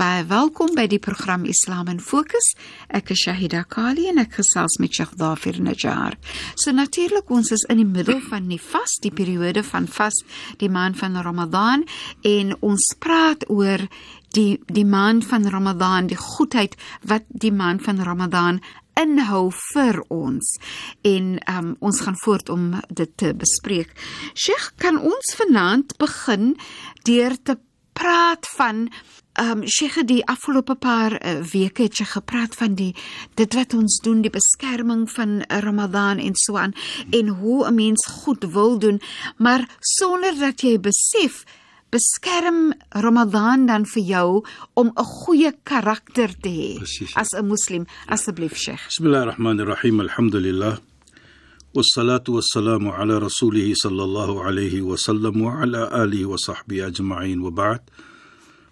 Baie welkom by die program Islam in Fokus. Ek is Shahida Kali en ek gesels met Sheikh Dafir Najjar. So natuurlik ons is in die middel van die vas, die periode van vas, die maand van Ramadan en ons praat oor die die maand van Ramadan, die goedheid wat die maand van Ramadan inhou vir ons en um, ons gaan voort om dit te bespreek. Sheikh, kan ons vanaand begin deur te praat van ehm um, Sheikh die afgelope paar uh, weke het jy gepraat van die dit wat ons doen die beskerming van Ramadan en so aan en hoe 'n mens goed wil doen maar sonder dat jy besef beskerm Ramadan dan vir jou om 'n goeie karakter te hê Precies, ja. as 'n moslim asseblief Sheikh بسم الله الرحمن الرحيم الحمد لله والصلاة والسلام على رسوله صلى الله عليه وسلم وعلى آله وصحبه أجمعين وبعد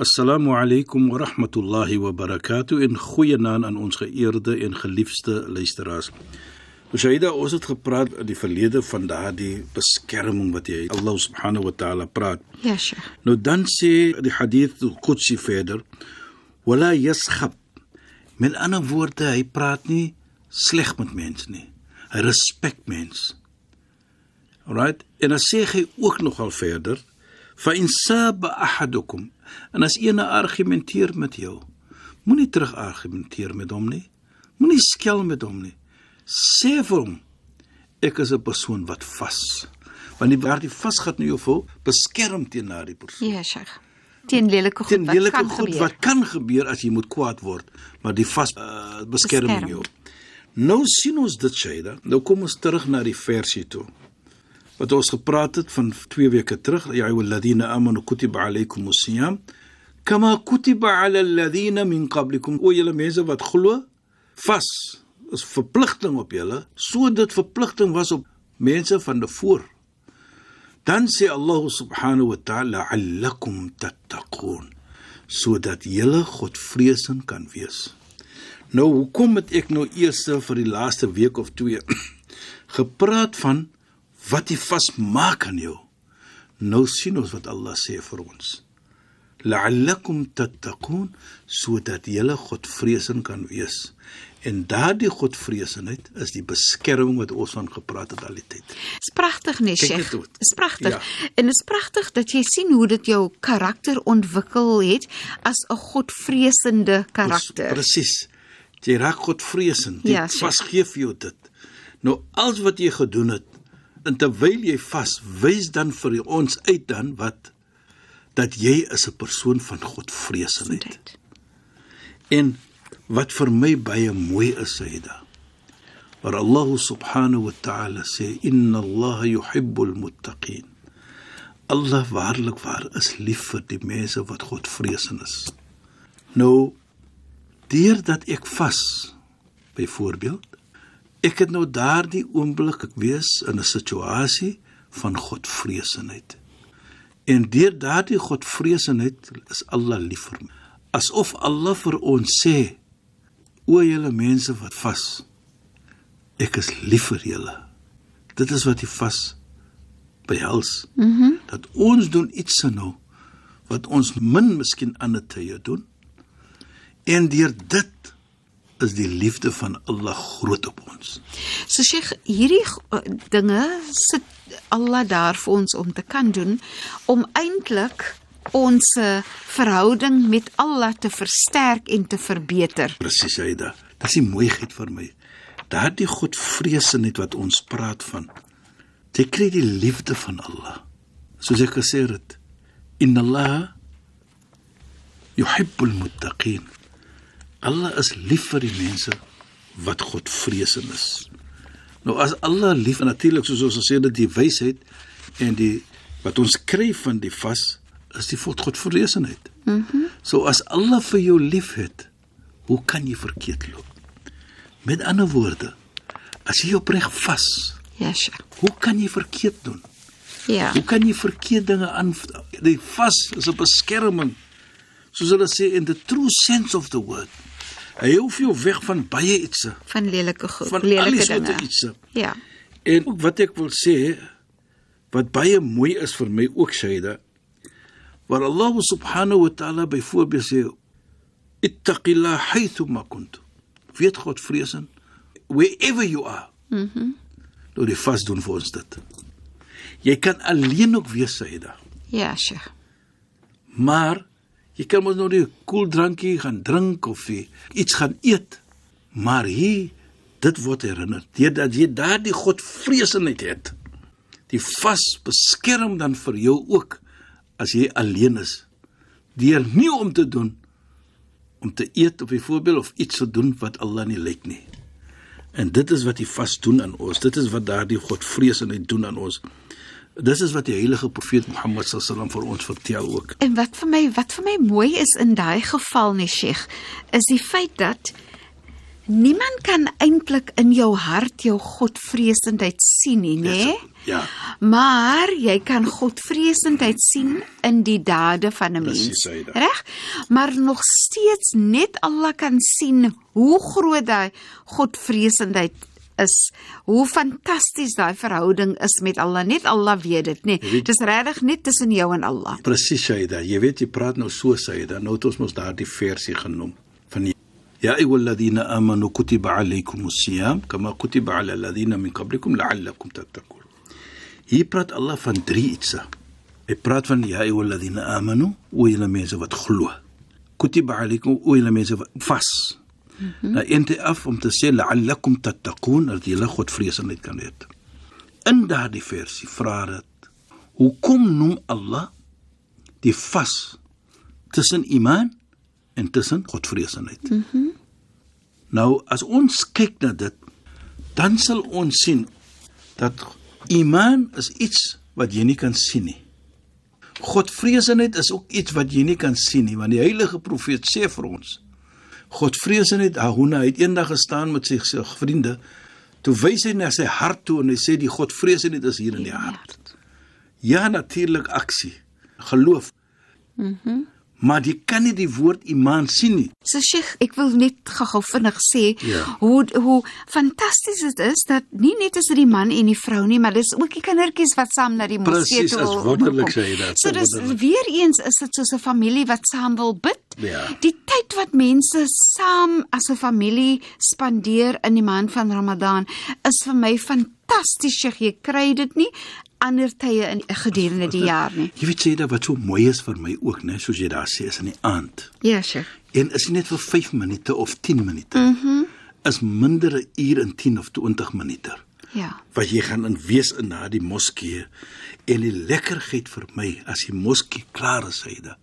Assalamu alaykum wa rahmatullahi wa barakatuh en goeienaand aan ons geëerde en geliefde luisteraars. Shaida, ons het gepraat in die verlede van daardie beskerming wat jy Allah subhanahu wa ta'ala praat. Ja, Sheikh. Nou dan sê die hadith al-Qudsi verder: "Wala yaskhab." Met ander woorde, hy praat nie sleg met mense nie. Hy respek mense. Alrite? En dan sê hy ook nogal verder: "Fa in saba ahadukum En as een argumenteer met jou, moenie terug argumenteer met hom nie. Moenie skel met hom nie. Sê vir hom, "Ek is 'n persoon wat vas." Want die waar die vas gaan nou jou vol beskerm teen daardie persoon ja Sheikh teen lelike goed teen wat lelike kan goed gebeur. wat kan gebeur as jy moet kwaad word, maar die vas uh, beskerming Beskerm. jou. Nou sien ons dit Shaida. Nou kom ons terug na die versie toe. Wat ons gepraat het van 2 weke terug, ya ayyuhalladhina amanu kutiba alaykumus siyam kama kutiba ala alladhina min qablikum. O julle mense wat glo, vas is verpligting op julle, so dit verpligting was op mense van tevore. Dan sê Allah subhanahu wa ta'ala la'allakum tattaqun sodat julle Godvreesend kan wees. Nou hoekom het ek nou eers vir die laaste week of twee gepraat van wat die vas maak aan jou? Nou sien ons wat Allah sê vir ons. La'allakum tattaqun sodat julle Godvreesend kan wees. En daardie Godvreesendheid is die beskerming wat ons van gepraat het al die tyd. Dis pragtig nee Sheikh. Dis pragtig. Ja. En dit is pragtig dat jy sien hoe dit jou karakter ontwikkel het as 'n godvreesende karakter. Presies. Jy raak Godvreesend. Jy Ja, ja, seker. vas gee vir jou dit. Nou alles wat jy gedoen het en terwyl jy vas, wys dan vir ons uit dan wat dat jy is 'n persoon van Godvreesendheid. Dit. En wat vir my baie mooi is, Sayyida. Waar Allah subhanahu wa ta'ala sê inna Allah yuhibbul muttaqin. Allah waarlik waar is lief vir die mense wat Godvreesend is. Nou deurdat ek vas byvoorbeeld ek het nou daardie oomblik ek wees in 'n situasie van Godvreesendheid. En deur daardie Godvreesendheid is Allah lief vir my. Asof Allah vir ons sê: O julle mense wat vas, ek is lief vir julle. Dit is wat die vas behels. Mhm. Mm dat ons doen iets nou wat ons min miskien ander tye doen. En deur dit is die liefde van Allah groot op ons. So Sheikh, hierdie uh, dinge sit Allah daar vir ons om te kan doen om eintlik ons uh, verhouding met Allah te versterk en te verbeter. Presies, Aida. Dis die mooiheid vir my. Daardie Godvreesenheid wat ons praat van. Jy kry die liefde van Allah. soos ek gesê het, inna Allah yuhibbul muttaqin. Allah is lief vir die mense wat God vreesend is. Nou as Allah lief natuurlik soos ons gesê dit die wysheid en die wat ons kry van die vas is die God vreesendheid. Mhm. Mm so as Allah vir jou liefhet, hoe kan jy verkeerd loop? Met ander woorde, as jy opreg vas, Ja, sure. hoe kan jy verkeerd doen? Ja. Hoe kan jy verkeerd dinge aan die vas is 'n beskerming. Soos hulle sê in the true sense of the word. Hy hou vir jou weg van baie iets, Van lelike goed, van lelike dinge. iets. Ja. En ook wat ek wil sê wat baie mooi is vir my ook Shaida waar Allah subhanahu wa ta'ala byvoorbeeld sê ittaqillah haythu ma kunt. Weet God vreesend wherever you are. Mhm. Mm nou die vas doen vir ons dit. Jy kan alleen ook wees Shaida. Ja, sure. Maar jy kan mos nou 'n koeldrankie gaan drink of iets gaan eet. Maar hier dit word herinner deurdat jy daardie godvreesenheid het. Die vas beskerm dan vir jou ook as jy alleen is. Deur nie om te doen om te eet of byvoorbeeld of iets te doen wat Allah nie lyk nie. En dit is wat die vas doen aan ons. Dit is wat daardie godvreesenheid doen aan ons. Dis is wat die heilige profeet Mohammed sallam vir ons vertel ook. En wat vir my wat vir my mooi is in daai geval nie, Sheikh, is die feit dat niemand kan eintlik in jou hart jou godvreesendheid sien nie, nê? Ja. Maar jy kan godvreesendheid sien in die dade van 'n mens. Reg? Maar nog steeds net Allah kan sien hoe groot daai godvreesendheid is. Hoe fantasties daai verhouding is met Allah. Net Allah weet dit, nê? weet- Dis regtig net tussen jou en Allah. Presies Shaida. Jy weet jy praat nou so Shaida. Nou het ons mos daardie versie genoem van die Ja ayyuhalladhina amanu kutiba alaykumus siyam kama kutiba ala alladhina min qablikum la'allakum tattaqun. Hier praat Allah van drie iets. Hy praat van ja ayyuhalladhina amanu, o julle mense wat glo. Kutiba alaykum o julle mense wat vas. Mm -hmm. Nou eintlik af om te sê la'allakum tattaqun dat julle godvreesenheid kan hê. In daardie versie vra dit: Hoekom noem Allah die vas tussen iman en tussen godvreesenheid? Mm nou as ons kyk na dit, dan sal ons sien dat iman is iets wat jy nie kan sien nie. Godvreesenheid is ook iets wat jy nie kan sien nie, want die heilige profeet sê vir ons Godvreesenheid, Ahuna het eendag gestaan met sy, sy vriende, toe wys hy na sy hart toe en hy sê die Godvreesenheid is hier in die hart. Ja, natuurlik aksie, geloof. Mhm. Mm maar jy kan nie die woord iman sien nie. So Sheikh, ek wil net gou-gou vinnig sê Ja. hoe hoe fantasties dit is dat nie net is dit die man en die vrou nie, maar dis ook die kindertjies wat saam na die moskee Presies, toe wil wonderlik kom. sê jy dit, So dis wonderlik. weer eens is dit soos 'n familie wat saam wil bid. Ja. Die tyd wat mense saam as 'n familie spandeer in die maand van Ramadan is vir my fantasties. Sheikh. Jy kry dit nie ander tye in gedurende die jaar nie. Jy weet sê dat wat so mooi is vir my ook, né, soos jy daar sê, is in die aand. Ja, Sheikh. En is nie net vir 5 minute of 10 minute. Mhm. Mm is minder 'n uur en 10 of 20 minute. Ja. wat jy gaan in wees in daardie moskee en die lekkerheid vir my as die moskee klaar is hyde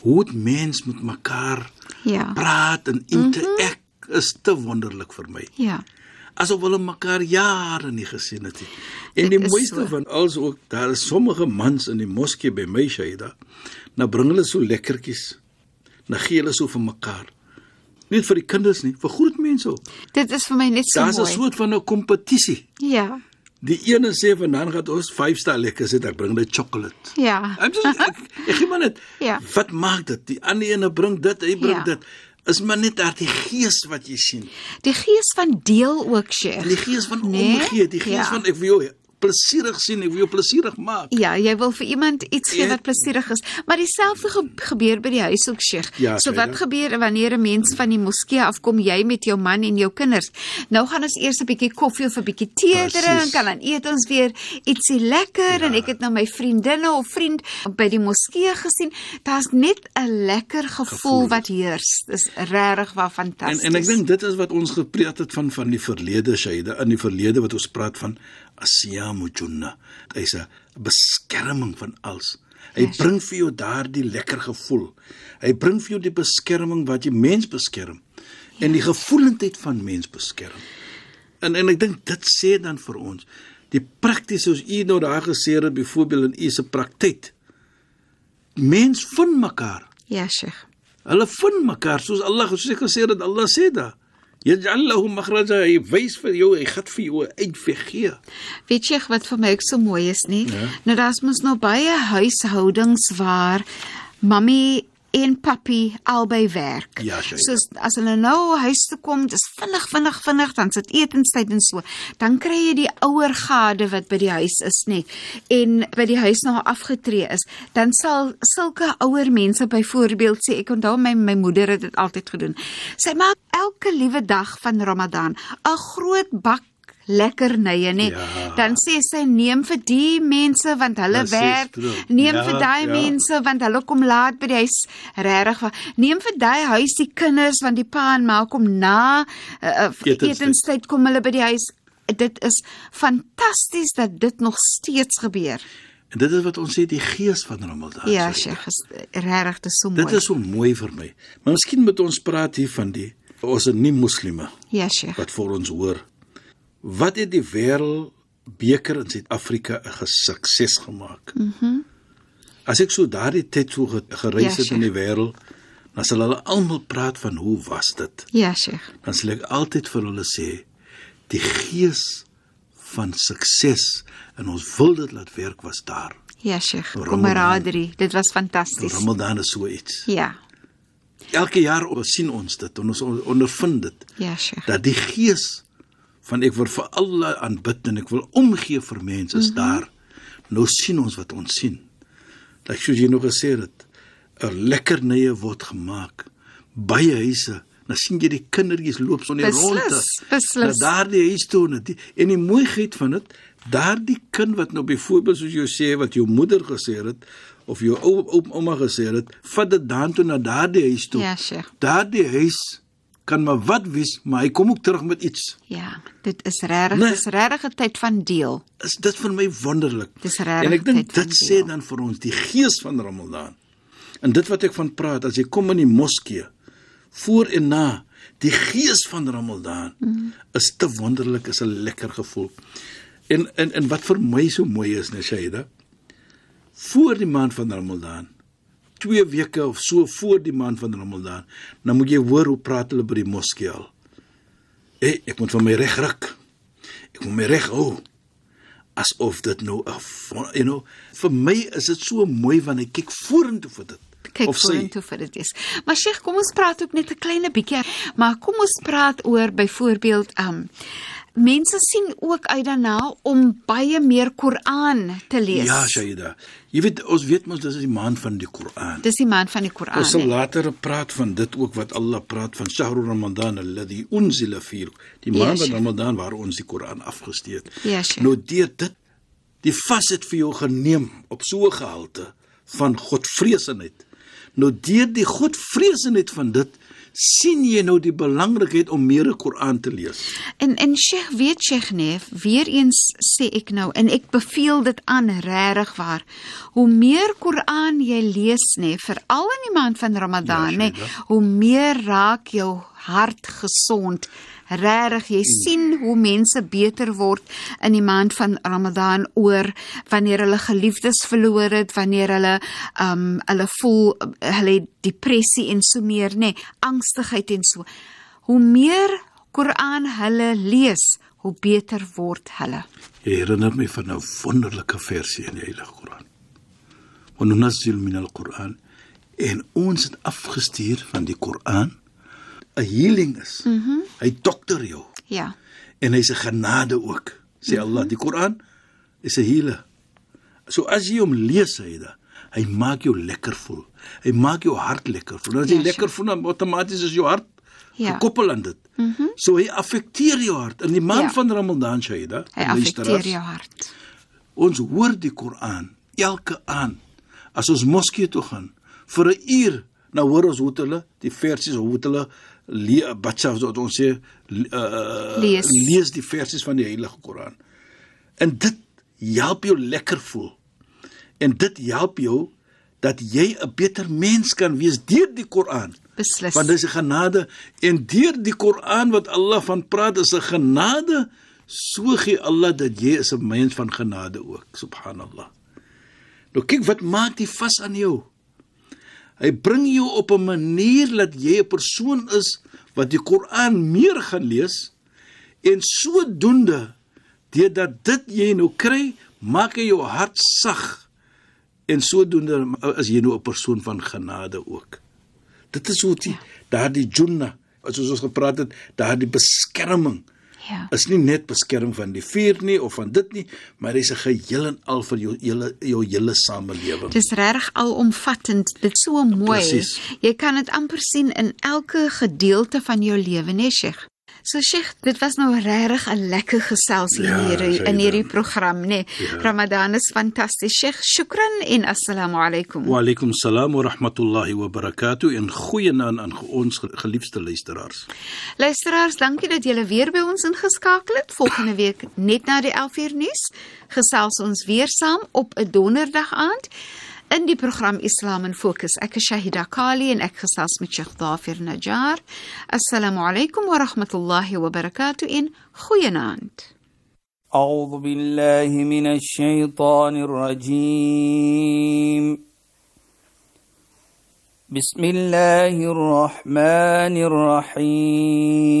hoe dit mens met mekaar Ja. praat en interek mm -hmm. is te wonderlik vir my Ja. Asof hulle mekaar jare nie gesien het nie en Dit die is mooiste so. van alles ook daar is sommige mans in die moskee by my Shaida nou bring hulle so lekkertjies nou gee hulle so vir mekaar nie vir die kinders nie vir groot mense ook Dit is vir my net so daar's 'n soort van 'n kompetisie Ja. Die ene sê van dan gaan ons 5 ster lekker sit, ek bring net chocolate. Ja. Ek sê ek, ek gee maar net. Ja. Wat maak dit? Die ander ene bring dit, hy bring Ja. dit. Is maar net daardie gees wat jy sien. Die gees van deel ook, Sheikh. Die gees van Nee? omgee, die gees Ja. van ek wil jou plesierig sien, ek wil jou plesierig maak. Ja, jy wil vir iemand iets gee Ja. wat plesierig is, maar dieselfde ge gebeur by die huis ook, Sheikh. Ja, so wat dit. gebeur wanneer 'n mens van die moskee afkom, jy met jou man en jou kinders. Nou gaan ons eers 'n bietjie koffie of 'n bietjie tee drink en dan eet ons weer ietsie lekker Ja. en ek het nou my vriendinne of vriend by die moskee gesien. Daar's net 'n lekker gevoel, Gevoel. wat heers. Dis regtig waar En fantasties. en ek dink dit is wat ons gepreek het van van die verlede Shaida, in die verlede wat ons praat van asiyamu junna. Hy's 'n beskerming van alles. Hy Yes. bring vir jou daardie lekker gevoel. Hy bring vir jou die beskerming wat jy mens beskerm en die gevoelendheid van mens beskerm. En en ek dink dit sê dan vir ons die prakties soos u nou daar gesê het byvoorbeeld in u se praktyk. Mens vind mekaar. Ja, Sheikh. Hulle vind mekaar soos Allah soos ek gesê het Allah sê da. Yaj'al lahu makhraja hy wys vir jou hy gaan vir jou 'n uitweg gee. Weet jy wat vir my ook so mooi is nie? Ja. Nou daar's mos nou baie huishoudings waar mammie en papi albei werk. Ja, Shaida. Soos as hulle nou huis toe kom, dis vinnig vinnig vinnig dan sit etenstyd en so. Dan kry jy die ouer gade wat by die huis is nie en by die huis nou afgetree is. Dan sal sulke ouer mense byvoorbeeld sê ek onthou my my moeder het dit altyd gedoen. Sy maak elke liewe dag van Ramadan 'n groot bak lekkernye nê. Ja. Dan sê sy neem vir die mense want hulle werk. Neem Ja, vir daai ja. mense want hulle kom laat by die huis. Regtig. Neem vir daai huis die kinders want die pa en ma kom na uh, uh, Etenstyd. etenstyd kom hulle by die huis. Dit is fantasties dat dit nog steeds gebeur. En dit is wat ons sê die gees van Ramadan. Ja, Shaida. Sheikh, is regtig dis so mooi. Dit is so mooi vir my. Maar miskien moet ons praat hier van die ons is nie moslime Ja, Sheikh. wat vir ons hoor. Wat het die wêreld beker in Suid-Afrika 'n sukses gemaak? Mhm. Mm As ek so daardie tyd so ge- gereis Ja, het in die wêreld, dan sal hulle almal praat van hoe was dit? Ja, Sheikh. Dan sal ek altyd vir hulle sê die gees van sukses en ons wil dit laat werk was daar. Ja, Sheikh. Kameraderie. Dit was fantasties. Ramadan is so iets. Ja. Elke jaar sien ons dit en ons ondervind dit. Ja, Sheikh. dat die gees van ek wil vir Allah aanbid en ek wil omgee vir mense is mm -hmm. daar. Nou sien ons wat ons sien. Dat soos jy nog gesê het, 'n lekker nye word gemaak. Baie huise, dan sien jy die kindertjies loop so net Beslis, rondte. beslis. Na daardie huis toe en die en die mooiheid van dit, daardie kind wat nou byvoorbeeld soos jy sê wat jou moeder gesê het of jou ou ou ouma gesê het, vat dit dan toe na daardie huis toe. Ja, Sheikh. Daardie huis kan maar wat wees, maar hy kom ook terug met iets. Ja, dit is regtig, Nee. dis regtig 'n tyd van deel. Is dit vir my wonderlik. Dis regtig En ek dink dit sê dan vir ons die gees van Ramadan. En dit wat ek van praat as jy kom in die moskee voor en na, die gees van Ramadan mm. is te wonderlik, is 'n lekker gevoel. En en en wat vir my so mooi is, Shaida, voor die maand van Ramadan, 2 weke of so voor die maand van Ramadan, dan moet jy hoor hoe praat hulle by die moskee al. Hey, ek moet van my reg ruk. Ek moet my reg hou asof dit nou 'n you know vir my is dit so mooi wanneer ek kyk vorentoe vir dit kyk vorentoe vir dit is. Maar Sheikh, kom ons praat ook net 'n klein bietjie, maar kom ons praat oor byvoorbeeld um mense sien ook uit daarna om baie meer Koran te lees. ja Shaida jy weet ons weet mos dis die maand van die Koran Dis die maand van die Koran. ons sal later praat van dit ook wat Allah praat van Shahru Ramadan alladhi unzila fi die Ja, maand van Sheikh. Ramadan waar ons die Koran afgestee het Ja, nou deur dit die vas het vir jou geneem op so 'n gehalte van godvreesenheid nou deur die godvreesenheid van dit sien jy nou die belangrikheid om meer die Koran te lees En en Sheikh weet Sheikh nee, weer eens sê ek nou en ek beveel dit aan regtig waar. Hoe meer Koran jy lees nê, veral in die maand van Ramadan Ja, nê, Shaida. hoe meer raak jou hart gesond. Regtig, jy sien hoe mense beter word in die maand van Ramadan oor wanneer hulle geliefdes verloor het, wanneer hulle um hulle voel hulle depressie en so meer nê, angstigheid en so. Hoe meer Koran hulle lees, hoe beter word hulle. Jy herinner my van 'n wonderlike versie in die Heilige Koran. Wa nunazzil min al-Quran en ons het afgestuur van die Koran 'n healing is. Mm hy dokter jou Ja. en hy's 'n genade ook. Sê Allah, die Koran is 'n healer. So as jy hom lees, hy da, hy maak jou lekker voel. Hy maak jou hart lekker voel. As jy Ja, lekker voel, dan outomaties is jou hart Ja. gekoppel aan dit. Mm -hmm. So hy affekteer jou hart. In die maand Ja. van Ramadan, Shaida, Hy affekteer jou hart. Ons hoor die Koran elke aand as ons moskee toe gaan vir 'n uur. Nou hoor ons hoe hulle die versies hoe hulle le- batsa wat ons sê uh, Lees. lees die versies van die Heilige Koran. En dit help jou lekker voel. En dit help jou dat jy 'n beter mens kan wees deur die Koran. Beslis. Want dis 'n genade en deur die Koran wat Allah van praat is 'n genade. So gee Allah dat jy is 'n mens van genade ook. Subhanallah. Nou kyk wat maak die vas aan jou. Hy bring jou op 'n manier dat jy 'n persoon is wat die Koran meer gaan lees en sodoende deurdat dit jy nou kry, maak hy jou hart sag en sodoende is jy nou 'n persoon van genade ook. Dit is hoe die daardie junna, soos ons gepraat het, daardie beskerming Ja. is nie net beskerming van die vuur nie of van dit nie, maar dis 'n geheel en al vir jou hele jou hele samelewing. Dis regtig alomvattend. Dit so mooi. Presies. Jy kan dit amper sien in elke gedeelte van jou lewe, né, Sheikh? So Sheikh, dit was nou regtig 'n lekker gesels hier Ja, Saida. in hierdie program, né? Ja. Ramadan is fantasties. Sheikh, shukran en assalamu alaykum. Wa alaykum salaam wa rahmatullahi wa barakatuh en goeienaand aan ons ge- geliefde luisteraars. Luisteraars, dankie dat julle weer by ons ingeskakel het. Volgende week net na die 11uur nuus gesels ons weer saam op 'n donderdag aand عندي برنامج إسلام فوكس أك شاهد قالي إن اختصاص من شيخ ظافر نجار. السلام عليكم ورحمة الله وبركاته. إن خوينانت أعوذ بالله من الشيطان الرجيم. بسم الله الرحمن الرحيم.